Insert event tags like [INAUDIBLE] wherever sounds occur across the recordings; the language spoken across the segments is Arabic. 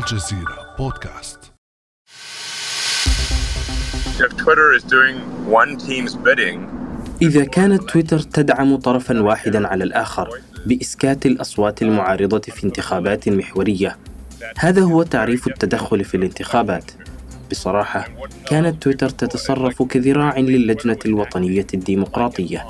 الجزيرة بودكاست If Twitter is doing one team's bidding, إذا كانت تويتر تدعم طرفا واحدا على الآخر بإسكات الأصوات المعارضة في انتخابات محورية هذا هو تعريف التدخل في الانتخابات بصراحة كانت تويتر تتصرف كذراع للجنة الوطنية الديمقراطية.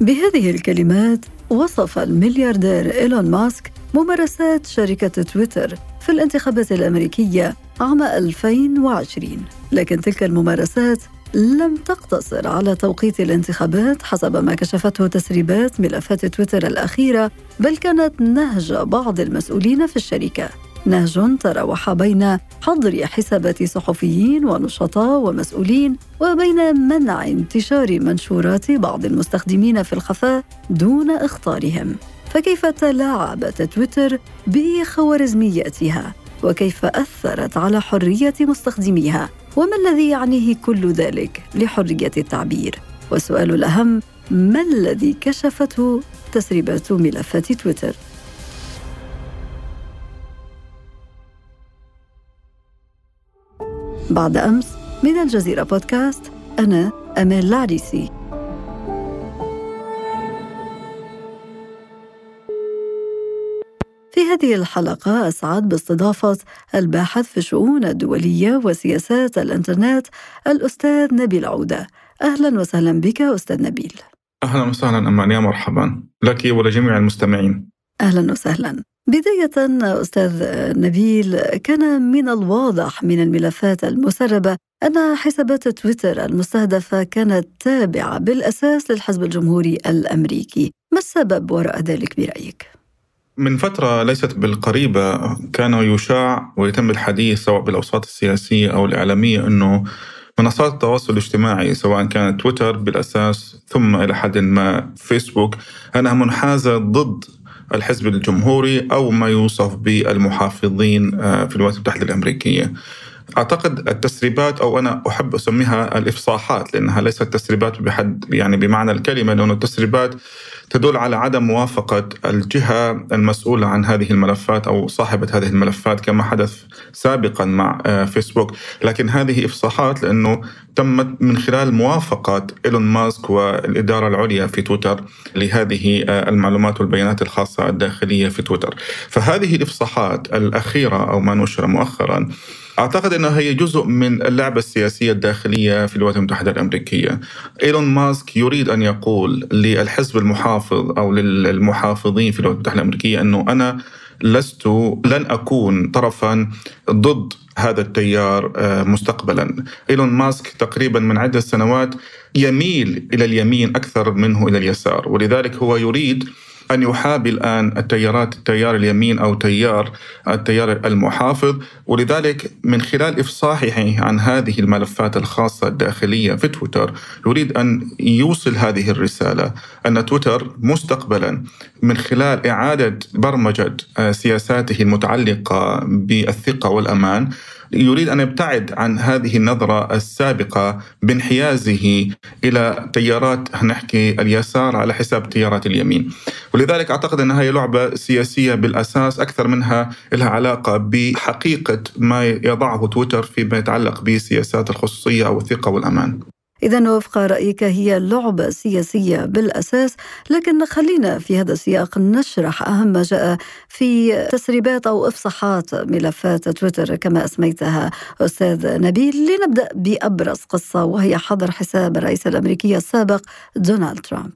بهذه الكلمات وصف الملياردير إيلون ماسك ممارسات شركة تويتر في الانتخابات الأمريكية عام 2020 لكن تلك الممارسات لم تقتصر على توقيت الانتخابات حسب ما كشفته تسريبات ملفات تويتر الأخيرة بل كانت نهج بعض المسؤولين في الشركة. نهج تراوح بين حظر حسابات صحفيين ونشطاء ومسؤولين وبين منع انتشار منشورات بعض المستخدمين في الخفاء دون إخطارهم. فكيف تلاعبت تويتر بخوارزمياتها؟ وكيف أثرت على حرية مستخدميها؟ وما الذي يعنيه كل ذلك لحرية التعبير؟ والسؤال الأهم ما الذي كشفته تسريبات ملفات تويتر؟ بعد أمس من الجزيرة بودكاست أنا أمال العريسي. هذه الحلقة أسعد باستضافة الباحث في الشؤون الدولية وسياسات الإنترنت الأستاذ نبيل عودة. أهلا وسهلا بك أستاذ نبيل. أهلا وسهلا أمان يا مرحبا. لك ولجميع المستمعين. أهلا وسهلا. بداية أستاذ نبيل كان من الواضح من الملفات المسربة أن حسابات تويتر المستهدفة كانت تابعة بالأساس للحزب الجمهوري الأمريكي. ما السبب وراء ذلك برأيك؟ من فترة ليست بالقريبة كان يشاع ويتم الحديث سواء بالأوساط السياسية أو الإعلامية أنه منصات التواصل الاجتماعي سواء كانت تويتر بالأساس ثم إلى حد ما فيسبوك أنها منحازة ضد الحزب الجمهوري أو ما يوصف بالمحافظين آه، في الولايات المتحدة الأمريكية. أعتقد التسريبات أو أنا أحب أسميها الإفصاحات لأنها ليست تسريبات بحد يعني بمعنى الكلمة لأنه التسريبات تدل على عدم موافقة الجهة المسؤولة عن هذه الملفات أو صاحبة هذه الملفات كما حدث سابقا مع آه، فيسبوك، لكن هذه إفصاحات لأنه تمت من خلال موافقة إيلون ماسك والإدارة العليا في تويتر لهذه آه، المعلومات والبيانات الخاصة الداخلية في تويتر. فهذه الإفصاحات الأخيرة أو ما نشر مؤخرا أعتقد انها هي جزء من اللعبة السياسية الداخلية في الولايات المتحدة الأمريكية. إيلون ماسك يريد أن يقول للحزب المحافظ أو للمحافظين في الولايات المتحدة الأمريكية إنه أنا لست لن أكون طرفا ضد هذا التيار آه، مستقبلا. إيلون ماسك تقريبا من عدة سنوات يميل إلى اليمين أكثر منه إلى اليسار ولذلك هو يريد أن يحابي الآن التيارات التيار اليمين أو تيار التيار المحافظ. ولذلك من خلال إفصاحه عن هذه الملفات الخاصة الداخلية في تويتر يريد أن يوصل هذه الرسالة أن تويتر مستقبلا من خلال إعادة برمجة آه، سياساته المتعلقة بالثقة والأمان يريد أن يبتعد عن هذه النظرة السابقة بانحيازه إلى تيارات نحكي اليسار على حساب تيارات اليمين. ولذلك أعتقد انها هي لعبة سياسية بالأساس أكثر منها لها علاقة بحقيقة ما يضعه تويتر فيما يتعلق بسياسات الخصوصية أو الثقة والأمان. إذا وفق رأيك هي لعبة سياسية بالأساس لكن خلينا في هذا السياق نشرح أهم ما جاء في تسريبات أو إفصاحات ملفات تويتر كما أسميتها أستاذ نبيل. لنبدأ بأبرز قصة وهي حظر حساب الرئيس الأمريكي السابق دونالد ترامب.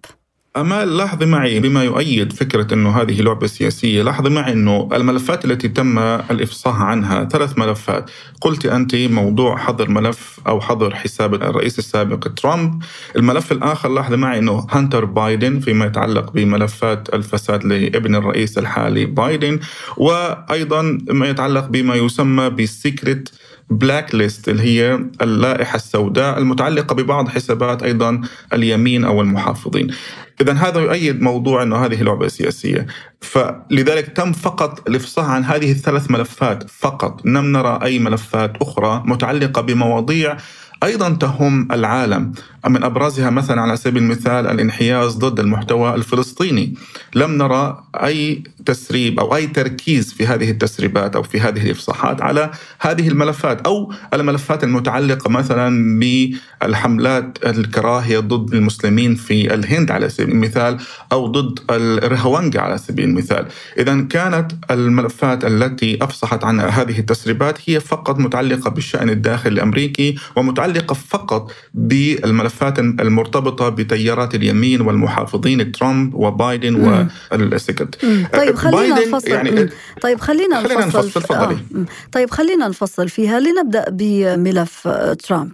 أمال لاحظي معي بما يؤيد فكرة أنه هذه لعبة سياسية لاحظي معي أنه الملفات التي تم الإفصاح عنها ثلاث ملفات. قلت أنت موضوع حظر ملف أو حظر حساب الرئيس السابق ترامب. الملف الآخر لاحظي معي أنه هانتر بايدن فيما يتعلق بملفات الفساد لابن الرئيس الحالي بايدن وأيضا ما يتعلق بما يسمى بال secret blacklist اللي هي اللائحة السوداء المتعلقة ببعض حسابات أيضا اليمين أو المحافظين. إذا هذا يؤيد موضوع أنه هذه لعبة سياسية. فلذلك تم فقط الإفصاح عن هذه الثلاث ملفات فقط. لم نرى أي ملفات أخرى متعلقة بمواضيع أيضا تهم العالم. من أبرزها مثلا على سبيل المثال الانحياز ضد المحتوى الفلسطيني. لم نرى أي تسريب أو أي تركيز في هذه التسريبات أو في هذه الإفصاحات على هذه الملفات أو الملفات المتعلقة مثلا بالحملات الكراهية ضد المسلمين في الهند على سبيل المثال أو ضد الرهوانجا على سبيل المثال. اذا كانت الملفات التي أفصحت عن هذه التسريبات هي فقط متعلقة بالشأن الداخلي الأمريكي ومتعلقة فقط بالملفات المرتبطة بتيارات اليمين والمحافظين ترامب وبايدن والسكت. طيب خلينا نفصل. يعني طيب خلينا, خلينا نفصل تفضلي. آه. طيب خلينا نفصل فيها. لنبدأ بملف ترامب.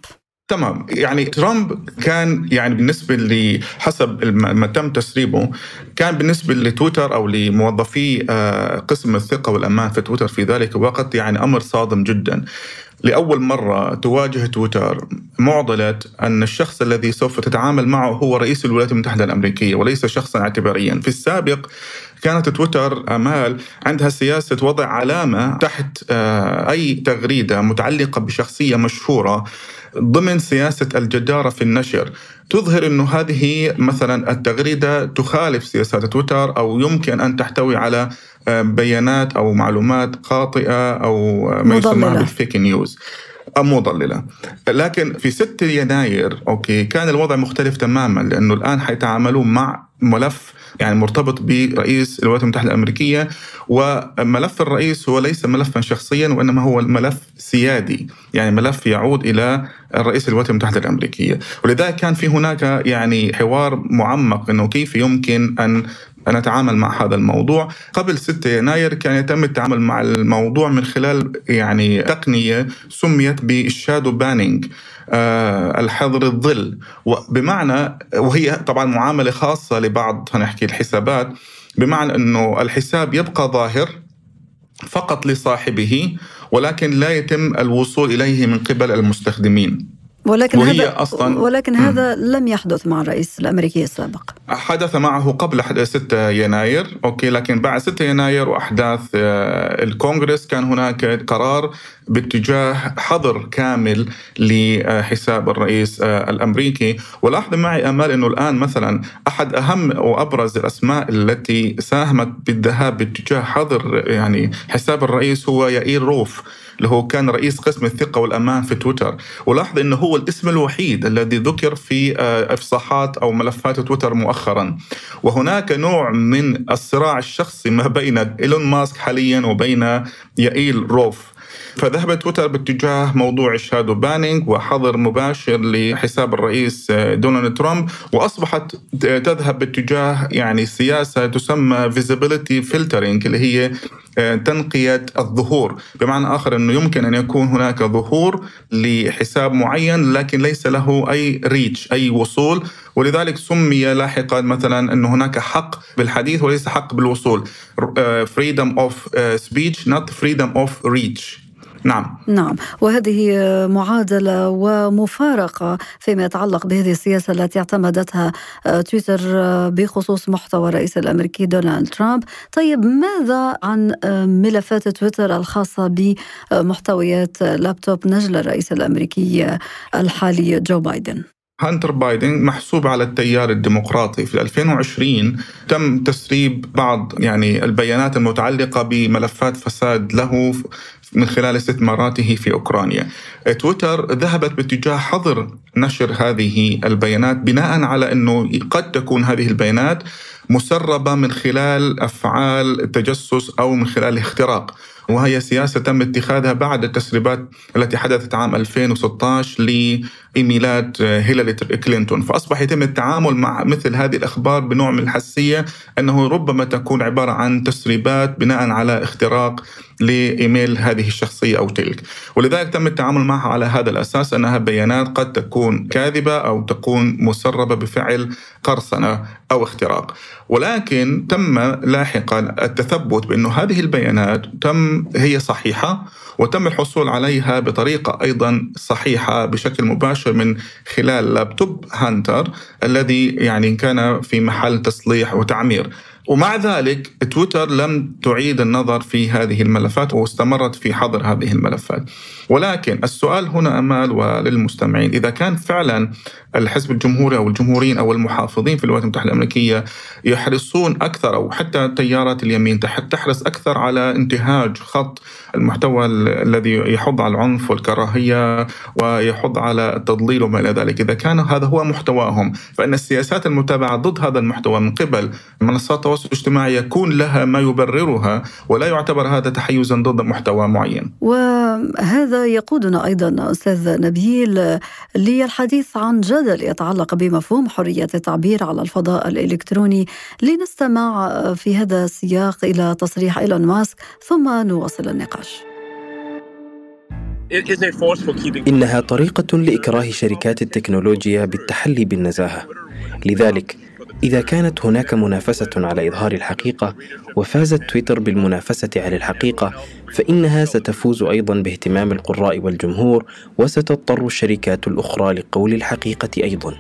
تمام. يعني ترامب كان يعني بالنسبة لحسب ما تم تسريبه كان بالنسبة لتويتر أو لموظفي آه، قسم الثقة والأمان في تويتر في ذلك الوقت يعني أمر صادم جدا. لأول مرة تواجه تويتر معضلة أن الشخص الذي سوف تتعامل معه هو رئيس الولايات المتحدة الأمريكية وليس شخصا اعتباريا. في السابق كانت تويتر أمال عندها سياسة وضع علامة تحت آه، أي تغريدة متعلقة بشخصية مشهورة ضمن سياسة الجدارة في النشر تظهر إنه هذه مثلا التغريدة تخالف سياسات تويتر أو يمكن أن تحتوي على آه، بيانات أو معلومات خاطئه أو ما يسمى بال fake news. مضللة. لكن في 6 يناير أوكي كان الوضع مختلف تماما لأنه الآن حيتعاملوا مع ملف يعني مرتبط برئيس الولايات المتحدة الأمريكية وملف الرئيس هو ليس ملفا شخصيا وإنما هو ملف سيادي يعني ملف يعود إلى الرئيس الولايات المتحدة الأمريكية. ولذلك كان في هناك يعني حوار معمق إنه كيف يمكن أن نتعامل مع هذا الموضوع. قبل 6 يناير كان يتم التعامل مع الموضوع من خلال يعني تقنية سميت بال shadow banning آه، الحظر الظل. بمعنى وهي طبعا معاملة خاصة لبعض هنحكي الحسابات. بمعنى أنه الحساب يبقى ظاهر فقط لصاحبه ولكن لا يتم الوصول إليه من قبل المستخدمين. ولكن وهي هذا أصلا ولكن هذا لم يحدث مع الرئيس الأمريكي السابق. حدث معه قبل 6 يناير. أوكي لكن بعد 6 يناير وأحداث آه، الكونغرس كان هناك قرار باتجاه حظر كامل لحساب الرئيس آه، الأمريكي. ولاحظ معي أمال أنه الآن مثلا أحد أهم وأبرز الأسماء التي ساهمت بالذهاب باتجاه حظر يعني حساب الرئيس هو يائير روف اللي هو كان رئيس قسم الثقة والأمان في تويتر. ولاحظ أنه هو الاسم الوحيد الذي ذكر في آه، إفصاحات أو ملفات تويتر مؤخرا. وهناك نوع من الصراع الشخصي ما بين إيلون ماسك حاليا وبين يوئيل روث. فذهبت تويتر باتجاه موضوع ال shadow banning وحظر مباشر لحساب الرئيس آه، دونالد ترامب وأصبحت تذهب باتجاه يعني سياسة تسمى visibility filtering اللي هي آه، تنقية الظهور. بمعنى آخر أنه يمكن أن يكون هناك ظهور لحساب معين لكن ليس له أي reach أي وصول. ولذلك سمي لاحقا مثلا أن هناك حق بالحديث وليس حق بالوصول. آه، freedom of speech not freedom of reach. نعم. نعم. وهذه معادلة ومفارقة فيما يتعلق بهذه السياسة التي اعتمدتها آه، تويتر آه، بخصوص محتوى الرئيس الأمريكي دونالد ترامب. طيب ماذا عن آه، ملفات تويتر الخاصة بمحتويات لابتوب نجل الرئيس الأمريكي الحالي جو بايدن؟ هانتر بايدن محسوب على التيار الديمقراطي في 2020 تم تسريب بعض يعني البيانات المتعلقة بملفات فساد له من خلال استثماراته في أوكرانيا. تويتر ذهبت باتجاه حظر نشر هذه البيانات بناء على أنه قد تكون هذه البيانات مسربة من خلال أفعال التجسس أو من خلال الاختراق. وهي سياسة تم اتخاذها بعد التسريبات التي حدثت عام 2016 لإيميلات هيلاري كلينتون. فأصبح يتم التعامل مع مثل هذه الأخبار بنوع من الحساسية أنه ربما تكون عبارة عن تسريبات بناء على اختراق لإيميل هذه الشخصية أو تلك، ولذلك تم التعامل معها على هذا الأساس أنها بيانات قد تكون كاذبة أو تكون مسربة بفعل قرصنة أو اختراق، ولكن تم لاحقا التثبت بأنه هذه البيانات تم هي صحيحة وتم الحصول عليها بطريقة أيضا صحيحة بشكل مباشر من خلال لابتوب هانتر الذي يعني كان في محل تصليح وتعمير. ومع ذلك تويتر لم تعيد النظر في هذه الملفات واستمرت في حظر هذه الملفات. ولكن السؤال هنا أمال وللمستمعين. إذا كان فعلا الحزب الجمهوري أو الجمهوريين أو المحافظين في الولايات المتحدة الأمريكية يحرصون أكثر أو حتى تيارات اليمين تحرص أكثر على انتهاج خط المحتوى الذي يحض على العنف والكراهية ويحض على التضليل وما إلى ذلك. إذا كان هذا هو محتواهم فإن السياسات المتابعة ضد هذا المحتوى من قبل منصات التواصل الاجتماعي يكون لها ما يبررها ولا يعتبر هذا تحيزا ضد محتوى معين. وهذا يقودنا أيضا أستاذ نبيل للحديث عن جدل يتعلق بمفهوم حرية التعبير على الفضاء الإلكتروني. لنستمع في هذا السياق إلى تصريح إيلون ماسك ثم نواصل النقاش. إنها طريقة لإكراه شركات التكنولوجيا بالتحلي بالنزاهة. لذلك إذا كانت هناك منافسة على إظهار الحقيقة وفازت تويتر بالمنافسة على الحقيقة فإنها ستفوز أيضا باهتمام القراء والجمهور وستضطر الشركات الأخرى لقول الحقيقة أيضا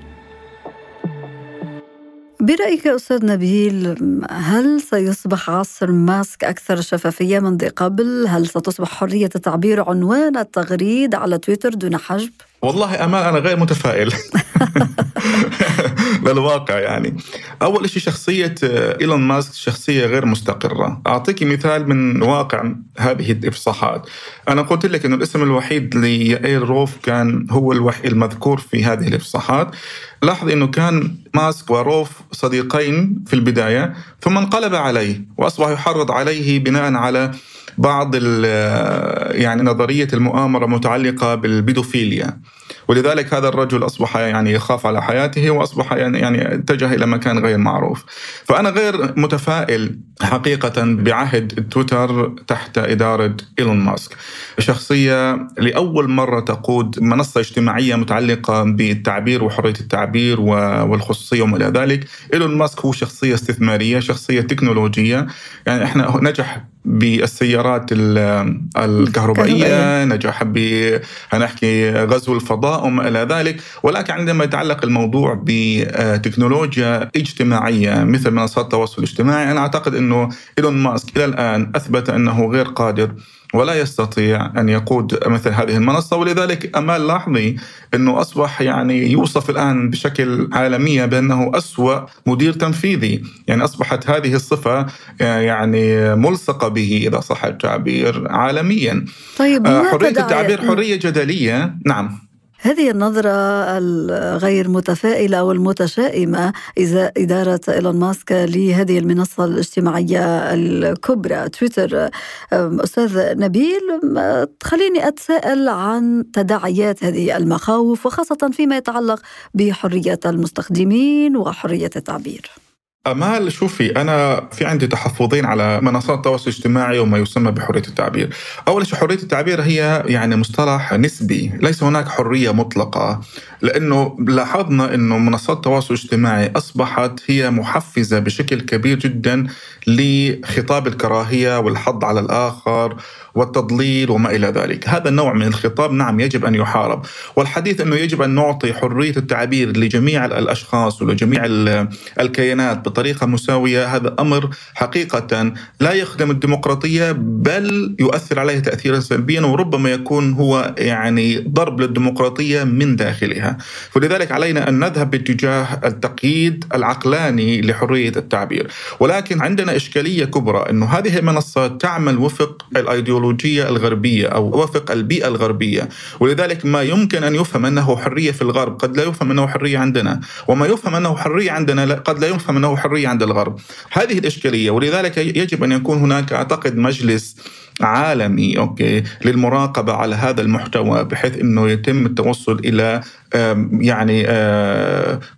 برأيك أستاذ نبيل هل سيصبح عصر ماسك أكثر شفافية من قبل؟ هل ستصبح حرية التعبير عنوان التغريد على تويتر دون حجب؟ والله أمان أنا غير متفائل [LAUGHS] للواقع يعني. أول شيء شخصية إيلون ماسك شخصية غير مستقرة. أعطيك مثال من واقع هذه الإفصاحات. أنا قلت لك أنه الاسم الوحيد ليائير روف كان هو الوحيد المذكور في هذه الإفصاحات. لاحظ أنه كان ماسك وروف صديقين في البداية ثم انقلب عليه وأصبح يحرض عليه بناء على بعض يعني نظرية المؤامرة متعلقة بالبيدوفيليا. ولذلك هذا الرجل أصبح يعني يخاف على حياته وأصبح يعني, يعني اتجه إلى مكان غير معروف. فأنا غير متفائل حقيقة بعهد تويتر تحت إدارة إيلون ماسك. شخصية لأول مرة تقود منصة اجتماعية متعلقة بالتعبير وحرية التعبير والخصوصية وما إلى ذلك. إيلون ماسك هو شخصية استثمارية شخصية تكنولوجية. يعني إحنا نجح بالسيارات الكهربائية نجح ب هنحكي غزو الفضاء وما إلى ذلك. ولكن عندما يتعلق الموضوع بتكنولوجيا اجتماعية مثل منصات التواصل الاجتماعي أنا أعتقد أنه إيلون ماسك إلى الآن أثبت أنه غير قادر ولا يستطيع أن يقود مثل هذه المنصة ولذلك أمال لاحظي أنه أصبح يعني يوصف الآن بشكل عالمية بأنه أسوأ مدير تنفيذي. يعني أصبحت هذه الصفة يعني ملصقة به إذا صح التعبير عالميا. طيب حرية التعبير حرية جدلية نعم. هذه النظرة الغير متفائلة أو المتشائمة إذا إدارة إيلون ماسك لهذه المنصة الاجتماعية الكبرى. تويتر أستاذ نبيل خليني أتساءل عن تداعيات هذه المخاوف وخاصة فيما يتعلق بحرية المستخدمين وحرية التعبير. أمال شوفي أنا في عندي تحفظين على منصات التواصل الاجتماعي وما يسمى بحرية التعبير. أول شيء حرية التعبير هي يعني مصطلح نسبي ليس هناك حرية مطلقة. لأنه لاحظنا أنه منصات التواصل الاجتماعي أصبحت هي محفزة بشكل كبير جدا لخطاب الكراهية والحض على الآخر والتضليل وما إلى ذلك. هذا النوع من الخطاب نعم يجب أن يحارب. والحديث أنه يجب أن نعطي حرية التعبير لجميع الأشخاص ولجميع الكيانات بطريقة مساوية. هذا أمر حقيقة لا يخدم الديمقراطية بل يؤثر عليها تأثيرا سلبيا وربما يكون هو يعني ضرب للديمقراطية من داخلها. فلذلك علينا أن نذهب باتجاه التقييد العقلاني لحرية التعبير. ولكن عندنا إشكالية كبرى أنه هذه المنصات تعمل وفق الأيديولوجية الغربية أو وفق البيئة الغربية. ولذلك ما يمكن أن يفهم أنه حرية في الغرب قد لا يفهم أنه حرية عندنا وما يفهم أنه حرية عندنا قد لا يفهم أنه حرية عند الغرب. هذه الإشكالية ولذلك يجب أن يكون هناك أعتقد مجلس عالمي أوكي للمراقبة على هذا المحتوى بحيث إنه يتم التوصل إلى يعني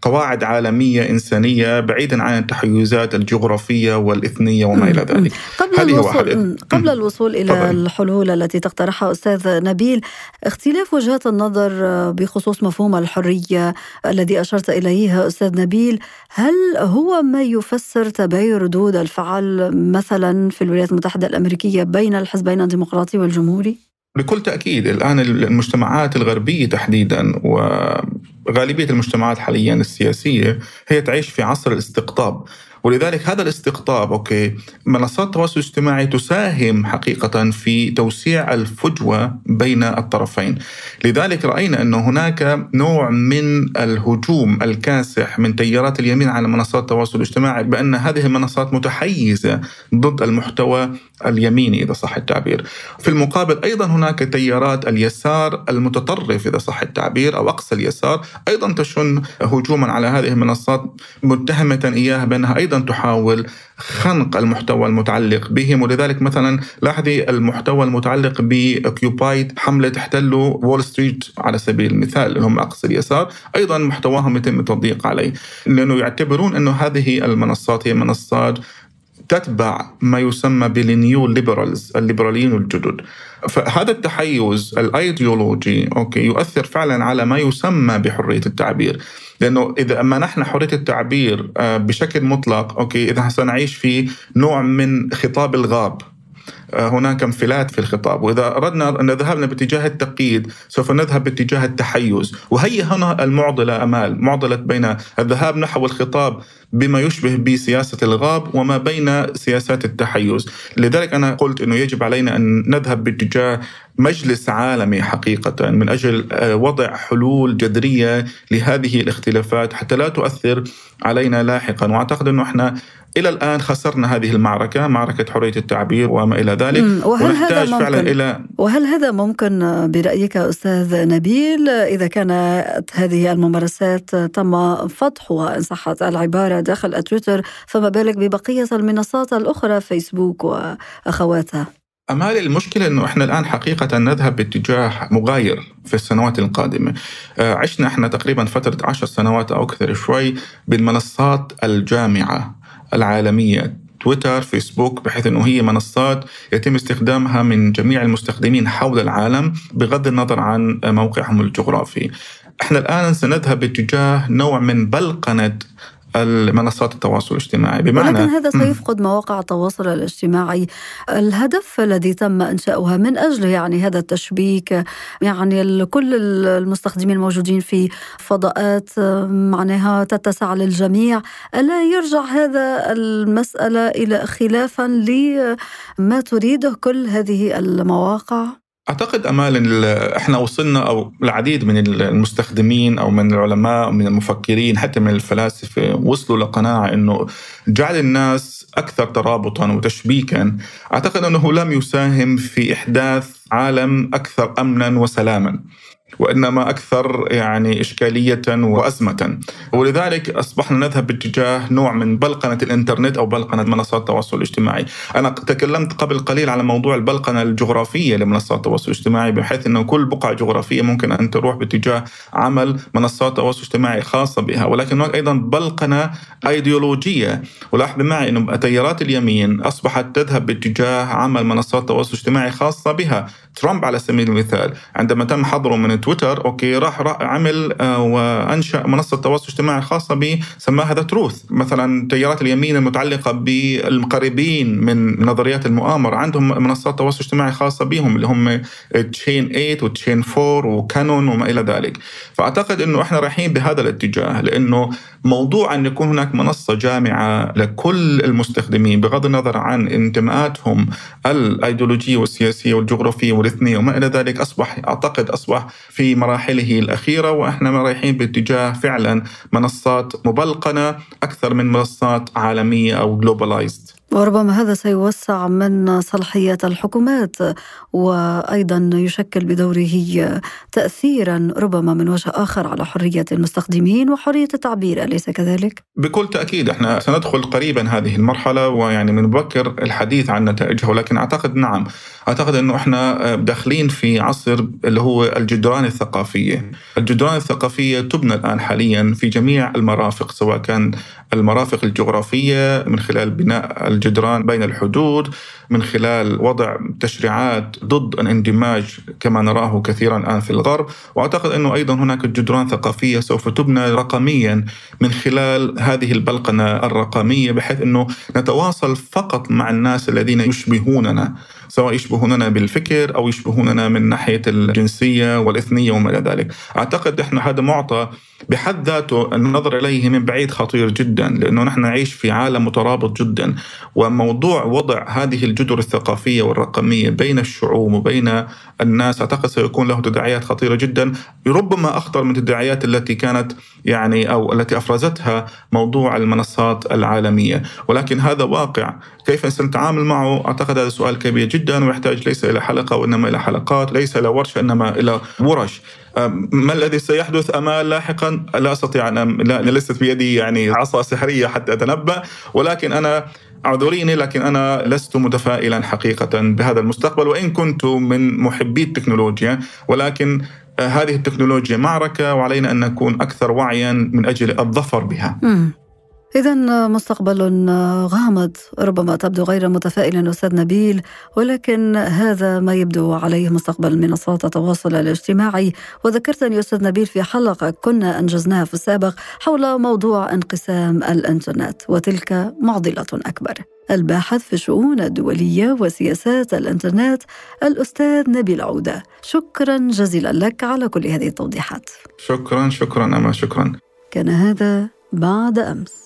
قواعد عالمية إنسانية بعيدا عن التحيزات الجغرافية والإثنية وما إلى ذلك. قبل الوصول قبل الوصول إلى طبعا. الحلول التي تقترحها أستاذ نبيل اختلاف وجهات النظر بخصوص مفهوم الحرية الذي أشرت إليه أستاذ نبيل هل هو ما يفسر تباين ردود الفعل مثلا في الولايات المتحدة الأمريكية بين الحزبين الديمقراطي والجمهوري؟ بكل تأكيد الآن المجتمعات الغربية تحديدا وغالبية المجتمعات حاليا السياسية هي تعيش في عصر الاستقطاب. ولذلك هذا الاستقطاب okay منصات التواصل الاجتماعي تساهم حقيقة في توسيع الفجوة بين الطرفين. لذلك رأينا انه هناك نوع من الهجوم الكاسح من تيارات اليمين على منصات التواصل الاجتماعي بأن هذه المنصات متحيزة ضد المحتوى اليميني إذا صح التعبير. في المقابل أيضا هناك تيارات اليسار المتطرف إذا صح التعبير أو أقصى اليسار أيضا تشن هجوما على هذه المنصات متهمة إياها بأنها أيضا تحاول خنق المحتوى المتعلق بهم ولذلك مثلا لاحظي المحتوى المتعلق ب Occupy حملة احتلوا وول ستريت على سبيل المثال اللي هم أقصى اليسار. أيضا محتواهم يتم التضييق عليه. لأنه يعتبرون أنه هذه المنصات هي منصات تتبع ما يسمى بال neo liberals الليبراليين الجدد. فهذا التحيز الايديولوجي okay يؤثر فعلا على ما يسمى بحرية التعبير. لأنه إذا منحنا حرية التعبير آه، بشكل مطلق أوكي إذا سنعيش في نوع من خطاب الغاب. هناك انفلات في الخطاب. وإذا أردنا أن ذهبنا باتجاه التقييد سوف نذهب باتجاه التحيز. وهي هنا المعضلة أمال معضلة بين الذهاب نحو الخطاب بما يشبه بسياسة الغاب وما بين سياسات التحيز. لذلك أنا قلت أنه يجب علينا أن نذهب باتجاه مجلس عالمي حقيقة من أجل آه، وضع حلول جذرية لهذه الاختلافات حتى لا تؤثر علينا لاحقا. وأعتقد أنه إحنا إلى الآن خسرنا هذه المعركة معركة حرية التعبير وما إلى ذلك. وهل هذا ممكن فعلا إلى وهل هذا ممكن برأيك أستاذ نبيل؟ إذا كانت هذه الممارسات تم فتحها إن صحت العبارة داخل تويتر فما بالك ببقية المنصات الأخرى فيسبوك وأخواتها؟ أمال المشكلة أنه إحنا الآن حقيقة نذهب باتجاه مغاير في السنوات القادمة. آه، عشنا إحنا تقريبا فترة عشر سنوات أو أكثر شوي بالمنصات الجامعة. العالمية. تويتر فيسبوك بحيث أنه هي منصات يتم استخدامها من جميع المستخدمين حول العالم بغض النظر عن موقعهم الجغرافي. إحنا الآن سنذهب باتجاه نوع من بلقنة المنصات التواصل الاجتماعي. بمعنى ولكن هذا سيفقد مواقع التواصل الاجتماعي. الهدف الذي تم انشاؤها من أجل يعني هذا التشبيك يعني كل المستخدمين الموجودين في فضاءات معناها تتسع للجميع. ألا يرجع هذا المسألة إلى خلافا لما تريده كل هذه المواقع؟ أعتقد أمال إحنا وصلنا أو العديد من المستخدمين أو من العلماء أو من المفكرين حتى من الفلاسفة وصلوا لقناعة إنه جعل الناس أكثر ترابطا وتشبيكا أعتقد إنه لم يساهم في إحداث عالم أكثر امنا وسلاما. وإنما أكثر يعني إشكالية وأزمة. ولذلك أصبحنا نذهب باتجاه نوع من بلقنة الإنترنت أو بلقنة منصات التواصل الاجتماعي. أنا تكلمت قبل قليل على موضوع البلقنة الجغرافية لمنصات التواصل الاجتماعي بحيث إنه كل بقعة جغرافية ممكن أن تروح باتجاه عمل منصات تواصل اجتماعي خاصة بها. ولكن هناك أيضا بلقنة أيديولوجية. ولاحظ معي إنه تيارات اليمين أصبحت تذهب باتجاه عمل منصات تواصل اجتماعي خاصة بها. ترامب على سبيل المثال عندما تم حظره من تويتر okay راح, عمل آه، وأنشأ منصة تواصل اجتماعي خاصة به سماها the Truth مثلا تيارات اليمين المتعلقة بالقريبين من نظريات المؤامرة. عندهم منصات تواصل اجتماعي خاصة بهم اللي هم chan 8 و chan 4 و QAnon وما إلى ذلك. فأعتقد إنه إحنا رايحين بهذا الاتجاه لإنه موضوع أن يكون هناك منصة جامعة لكل المستخدمين بغض النظر عن انتماءاتهم الأيديولوجية والسياسية والجغرافية والإثنية وما إلى ذلك أصبح أعتقد أصبح في مراحله الأخيرة وإحنا رايحين باتجاه فعلا منصات مبلقنة أكثر من منصات عالمية أو جلوبلايزد وربما هذا سيوسع من صلاحيات الحكومات وأيضا يشكل بدوره تاثيرا ربما من وجه آخر على حرية المستخدمين وحرية التعبير أليس كذلك؟ بكل تأكيد إحنا سندخل قريبا هذه المرحلة ويعني من مبكر الحديث عن نتائجها ولكن أعتقد نعم أعتقد إنه إحنا داخلين في عصر اللي هو الجدران الثقافية، الجدران الثقافية تبنى الآن حاليا في جميع المرافق سواء كان المرافق الجغرافية من خلال بناء الجدران بين الحدود من خلال وضع تشريعات ضد الاندماج كما نراه كثيرا الآن في الغرب وأعتقد أنه أيضا هناك جدران ثقافية سوف تبنى رقميا من خلال هذه البلقنة الرقمية بحيث أنه نتواصل فقط مع الناس الذين يشبهوننا سواء يشبهوننا بالفكر أو يشبهوننا من ناحية الجنسية والإثنية وما إلى ذلك. أعتقد إحنا هذا معطى بحد ذاته النظر إليه من بعيد خطير جدا لأنه نحن نعيش في عالم مترابط جدا وموضوع وضع هذه الجدر الثقافية والرقمية بين الشعوب وبين الناس أعتقد سيكون له تداعيات خطيرة جدا. ربما أخطر من التداعيات التي كانت يعني أو التي أفرزتها موضوع المنصات العالمية. ولكن هذا واقع. كيف سنتعامل معه؟ أعتقد هذا سؤال كبير جدا ويحتاج ليس إلى حلقة وإنما إلى حلقات ليس إلى ورشه إنما إلى ورش. ما الذي سيحدث أمال لاحقا؟ لا أستطيع أن لا ليست بيدي يعني عصا سحرية حتى أتنبأ. ولكن أنا أعذريني لكن أنا لست متفائلا حقيقه بهذا المستقبل وإن كنت من محبي التكنولوجيا ولكن هذه التكنولوجيا معركة وعلينا أن نكون أكثر وعيا من أجل الظفر بها. إذا مستقبل غامض ربما تبدو غير متفائل أستاذ نبيل ولكن هذا ما يبدو عليه مستقبل منصات التواصل الاجتماعي. وذكرتني أستاذ نبيل في حلقة كنا أنجزناها في السابق حول موضوع انقسام الإنترنت وتلك معضلة أكبر. الباحث في الشؤون الدولية وسياسات الإنترنت الأستاذ نبيل عودة. شكرا جزيلا لك على كل هذه التوضيحات. شكرا شكرا أما شكرا. كان هذا بعد أمس.